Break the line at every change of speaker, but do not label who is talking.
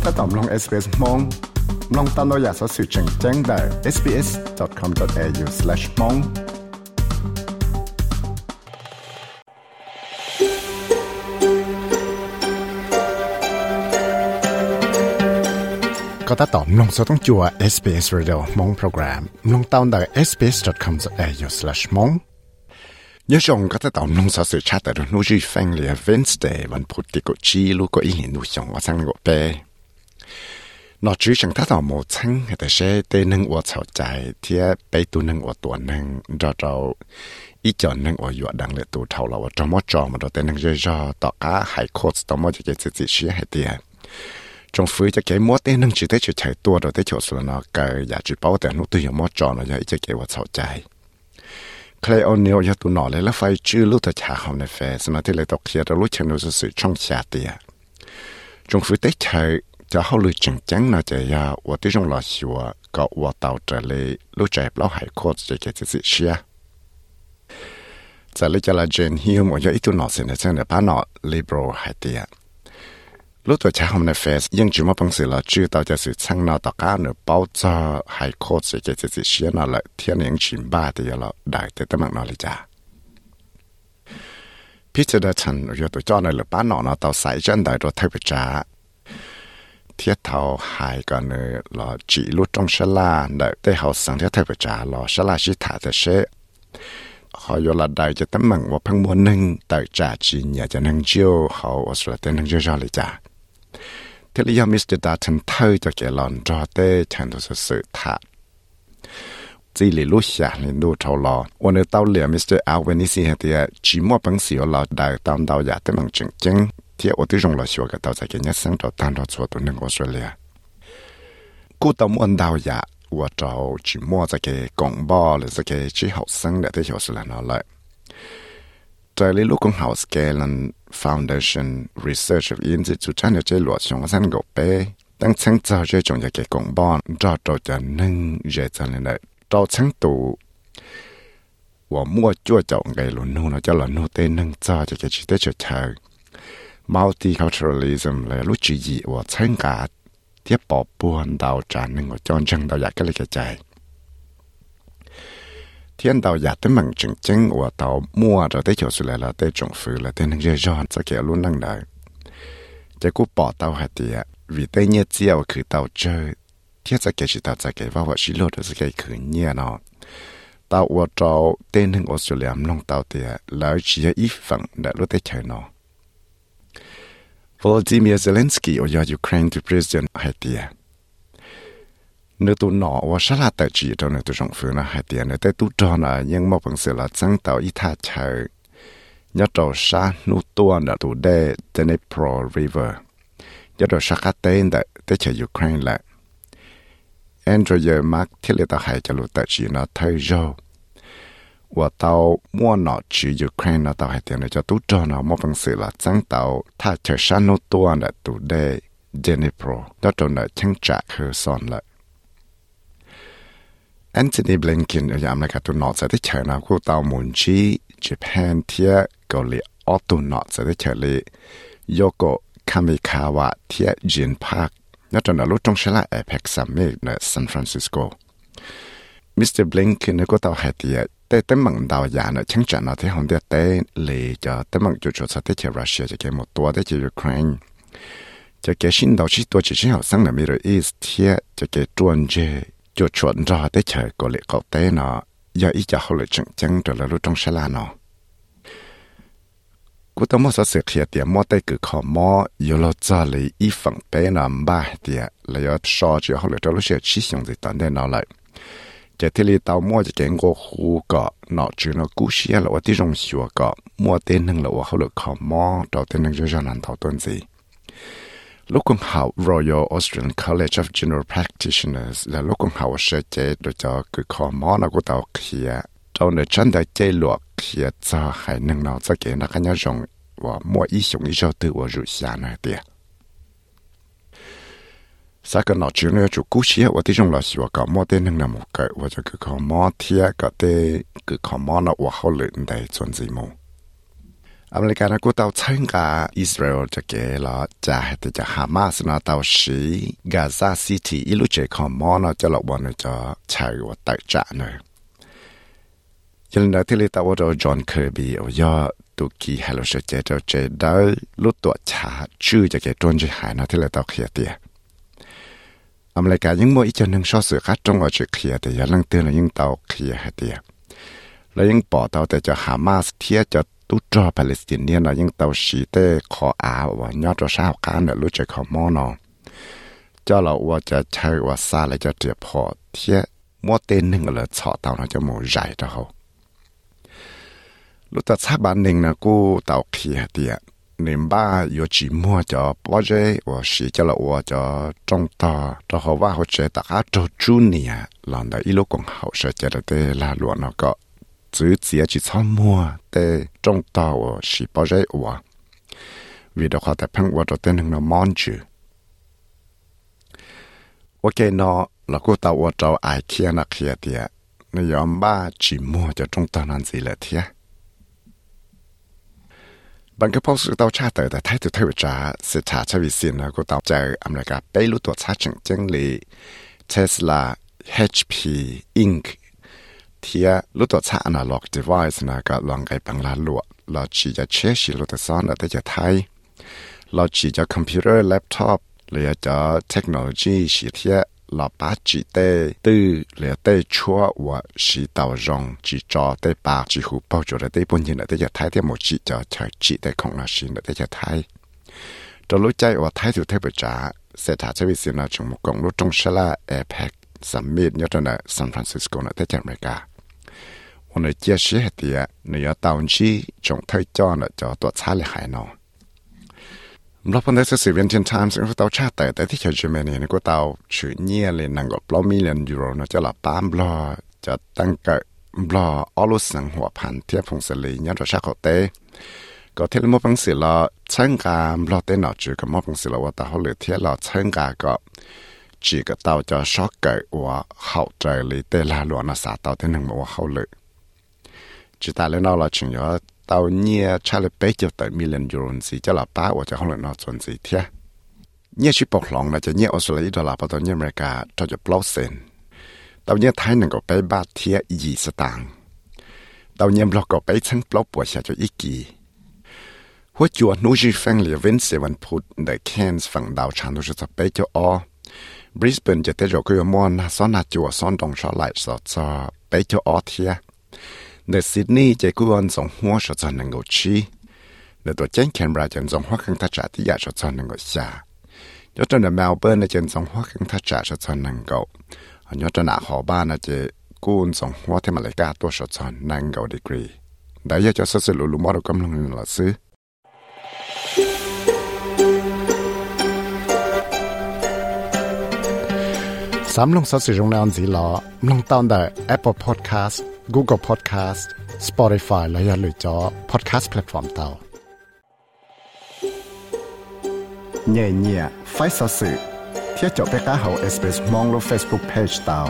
ก็ตอมลง SBS มองลองตามเราอยากสอสื่อแจ้งแจ้งได้ sbs.com.au/mong ก็ถ้าตอมลงสต้องจัว SBS Radio มองโปรแกรมลงตามได้ sbs.com.au/mong nhớ rằng có thể tạo nông sản sự chat tại nô duy phanh lìa Wednesday vẫn นอกจากอฉังถ้าเราโมชังแต่เช่เตนึงอวดเฉาใจเทียไปตันึงอวดตัวนึงเราเราอีจอนนึงอวดอยู่ดังเลยตัวเท่าเราว่าจอมจอมเราเตนึงย่อยๆต่อก้าหายโคตรต่อมจะเจ็ดสิบชี้หาเตียจงฟื้นจะเก็บมดเตนึงจุดอได้จื้ใช้ตัวเราเได้เฉาสนอเกยอยากจื้เป้าแต่นุตัวอย่างมดจอมเราอยากจะเก็บว่าเฉาใจใครเอาเนียวยาตุนอเลยแล้วไฟจื้อลูกตาชาเขาในแฟสมาที่เลยตกเคียร์เราลุกเชนูสื่อช่องชาเตียจงฟื้นได้ใช้ จะเขาลือจังจังน่าจะยาว่าที่จงรอชัวก็ว่าเต่าจะเลยรู้ใจเปล่าหายโคตรจะเกิดสิเชียจะเลยจะละเจนฮิวมอยาอีตุนอสินเซนเดป้านอลิเบรหายเตีย lúc tuổi cha hôm nay phê nhưng chỉ mà bằng sự là chưa tao cho sự sang nào tất cả nữa bao giờ hay khó sẽ cái sự xí nào lại thiên những chuyện ba thì là đại thế tâm nó là cha Peter đã chân rồi tôi cho này là bán nó nó tao sai chân đại rồi thay bị cha thiết thầu hai cái nữa là chỉ lúc trong sân la, đợi tới hậu sáng thiết thay phải trả là sân la chỉ thả tới sẽ họ yêu là đại cho tấm bằng và phân muốn nâng tại trả chỉ nhà cho nâng chiêu họ ở sửa tên nâng chiêu cho lại trả thế lý do Mr. Dalton thơ cho kẻ lòn cho tê, chẳng được sự sự thả chỉ lì lúc xả lên đu trâu lò và nơi tao liền Mr. Albanese thì chỉ mua bằng xíu lò đại tao tao giả tấm mạng chứng chứng ที่อดที่จงลอยชัวกับดาวจากเนี้ยสังจอตานรอชัวตัวหนึ่งออสเตรเลียกูตมอันดาวยะว่าเจ้าชิมัวจากเกกงบอหรือจากเกชิหาสังเดที่หัวสลานอเลยใจลิลูกของหาสเกลัน Foundation Research Institute ท่านจะหลวดชงสันกบเป้ตั้งชั้งเจ้าจะจงอยากเกกงบอนจอดเราจะนึ่งเยจันเลยได้เราชั้งตูว่ามั่วจ้วเจ้าไงหลุนนู่นเราจะหลุนนู่เต้นึ่งเจ้าจะเกชิเตเฉย multiculturalism เลยรู้จีจีว่าเชิงกาเทียบปอบปวนดาวจานหนึ่งว่าจอนจังดาวอยากก็เลยกระจายเทียนดาวอยากได้มั่งจริงจริงว่าดาวมั่วเราได้เขียวสุดแล้วได้จงฟื้นแล้วได้นั่งเยอะย้อนจะเกี่ยวรุ่นนั่งได้จะกูปอดดาวหัดเดียวิเตเนียเจียวคือดาวเจอเทียจะเกี่ยวชิดาวจะเกี่ยวว่าว่าชิโร่จะเกี่ยวคือเนี่ยเนาะดาวว่าดาวเต้นหนึ่งออสเตรเลียมลงดาวเดียแล้วชี้อีฝั่งเดารู้ได้เฉยเนาะ Volodymyr Zelensky ở do Ukraine to President Haitia. Nếu tụ nọ và sát là tại chỉ trong nếu tụ trọng phương là hai tia nếu tới tụ cho là nhưng mà bằng sự là chẳng tạo ít tha chờ. Nhớ trò xa nụ tuôn là tụ đê Dnipro River. Nhớ trò xa khá tên đã tới chờ Ukraine lại. Andrew Mark thiết lệ tạo hai cho lụ tại chỉ nó thay ว่าเตามั่วหนอจียูเครนเตาให้เตียนจะตู้จอหนอมอบังสือละจังเตาถ้าเธอชันนุตัวน่ะตูได้เจนิโปรดตนเช่งจะคือสอนละแอนโทนีบลิงกินยามในการตุนอจะได้เชิญนะคู่เตามุนชีญี่ปุ่นเทียเกาหลีออตุนอจะได้เชิญเลยโยโกะคามิคาวะเทียจินพาร์คนัดตอนรู้ตรงชละเอเพ็กซัมมิตในซานฟรานซิสโกมิสเตอร์บลิงกินก็เตาให้เตีย ายเตีย tế tế mặn đào giả nó chẳng chẳng nó thế hồng địa tế lì cho tế mặn chủ chủ sa tế chế Russia cho cái một tua tế chế Ukraine cho cái xin đầu chỉ tua chỉ chỉ học sang là Middle East thiệt cho cái chuẩn chế cho chuẩn ra tế chế có lệ cầu tế nó giờ ý cho họ lại chẳng chẳng trở lại lúc trong sa la nó cú tao mua sự kia tiền mua tay cứ khó mua yêu lo cho lấy ý phần bé nó ba tiền là yêu so cho họ lại cho lúc sẽ chỉ dùng gì tận đây nó lại chỉ thế li tàu mua chỉ cái ngô khu cọ nọ chứ nó cú xia là ở tí trong xua cọ mua tên hưng là ở hậu lực khó mua đầu tên hưng cho cho nàn thảo tuần gì lúc công hậu Royal Australian College of General Practitioners là lúc công hậu sẽ chế được cho cứ khó mua nó của tàu kia trong này chân đại chế luộc kia cho hay nâng nào cho cái nó cái nhau dùng và mua ý dùng ý cho tự ở rủi xa này tiệt sa cái nọ chuyện này chủ cú xía và tí trong là xíu cả mua tên là một cái và cho cái khó mua thiệt cái tên cái khó mua nó và hậu luyện đầy chuẩn gì mù อเมริกานะกูเตาเชิงกาอิสราเอลจะเกลอจะให้แต่จะฮามาสนะเตาสีกาซาซิตี้อิลุเจคอมมอนจะหลอกวันจะใช้ว่าตัดจ่าเนยยันนั้นที่เราตาวเ ราจอห์นเคอร์บี้เอาย่อตุกีฮัลโลเชเจเจ้าเจได้ลุดตัวชาชื่อจะเกตวนจะหายนะที่เราตาวเขียเตีย อเมริกายังมัวอีจนหนึ่งชอบสื่อคัดจงว่าจะเคลียแต่ยังลังเตือนยังเตาเคลียให้เตียแล้วยังปอเตาแต่จะฮามาสเทียจะตุจอปาเลสไตน์เนี่ยนะยังเตาสีเต้ขออาว่ายอดจะสาวการเนี่ยรู้จักขอมอนอเจ้าเราว่าจะใช้ว่าซาเลยจะเจียพอเทียมัวเต้นหนึ่งเลยชอเตาเราจะหมูใหญ่เจ้าเขารู้จักชาบ้านหนึ่งนะกูเตาเขียเตีย 你爸有寂寞就包着我是叫了我就中到，之后我好觉得他做主年，让的一路更好是觉得的拉罗那个。只只要去草木的中到我是包着我，为的话在碰我就等那忙住。我给那那个到我找爱看那看的，那样吧寂寞就中到那子了天。 บังก็พอสุดเตาชาเตอแต่ไทยตัวเทวจาเสถาชวิสินนะก็เตาใจอเมริกาไปรู้ตัวชาจังจังลยเทสลา HP Inc เทียรู้ตัวชา analog device นะก็ลองไกปังลาลวดเราจีจะเชื่อชิรู้ตัวซ้อนแต่จะไทยเราจีจะคอมพิวเตอร์แล็ปท็อปหรือจะเทคโนโลยีสีเทีย là bá chỉ tê. Tư lẽ tê chúa và sĩ tàu rong, chỉ cho tê ba, chỉ hú bao chỗ là tê bốn nhìn là tê giờ thái tê một chỉ cho chờ chỉ tê không là sĩ là tê giờ thái. Cho lúc chạy và thái thủ thế bởi trả sẽ thả cho vị sĩ là chúng một cộng lúc trong sẽ là APEC Summit nhớ trong là San Francisco là tê giờ Mỹ cả. Hôm nay chia sẻ thì nửa tàu chi chúng thời cho là cho tuột xa lại hải nào เราพอได้สื่อเวนเทนไทมส์เราเตาชาแต่แต่ที่เชื่อเมนี่ก็เตาชื่อเนี่ยเลยนั่งก็ปลอมิเลียนยูโรนะจะหลับป้ามบลอจะตั้งก็บลออลุสังหัวพันเทียบพงศลีเนี่ยเราชาเขาเตก็เทลมอพังสิเราเชิงกาบลอเตนอจือกับมอพังสิเราว่าตาเขาเหลือเทียเราเชิงกาก็จีก็เตาจะช็อกเกิดว่าเข้าใจเลยเตลาหลวนะสาเตาเตนึงบอกว่าเขาเลยจีตาเล่นเราชิงยอ tàu nhia cha le bé cho tới million euro gì cho là ba và cho không là nó chuẩn gì thế nhia chỉ bọc lòng là cho nhia Australia đó là bắt đầu nhia America cho cho blow sen tàu nhia Thái năng có bé ba thế gì sự tàng tàu nhia block có bé chân block bùa xa cho ít kỳ หัวจัวนู้จีแฟงเหลียเว้นเสวันพุธในแคนส์ฝั่งดาวชานดูจะไปเจ้าอบริสเบนจะเตจก็ยมอนซ้อนนาจัวซ้อนดงชอไหลสอดจอไปเจ้าอเทีย ในซิดนีย์จะกู้อนสองหัวชดจนนึ่งกชีในตัวเจนแคนเบราจะสองหัวขังทัชที่อยากชดจนนึ่งกชายอดจนในเมลเบิร์นในเจนสองหัวขังทัชชดจนนึ่งกอันยอดจนหน้าหอบ้านในเจกู้อนสองหัวที่มาเลกาตัวชดจนนึ่งกดีกรีได้ยจะสื่อลุลุมอร์กำลังหลักซื้อสามลงสัสิรงนานสีหลอลงตอนได้ Apple Podcast Google Podcast Spotify และอย่าลืมจอ Podcast Platform เตาเนี่ยเนี่ยไฟสัสิเที่ยวจบไปก้าเฮา SBS มองลง Facebook Page เตา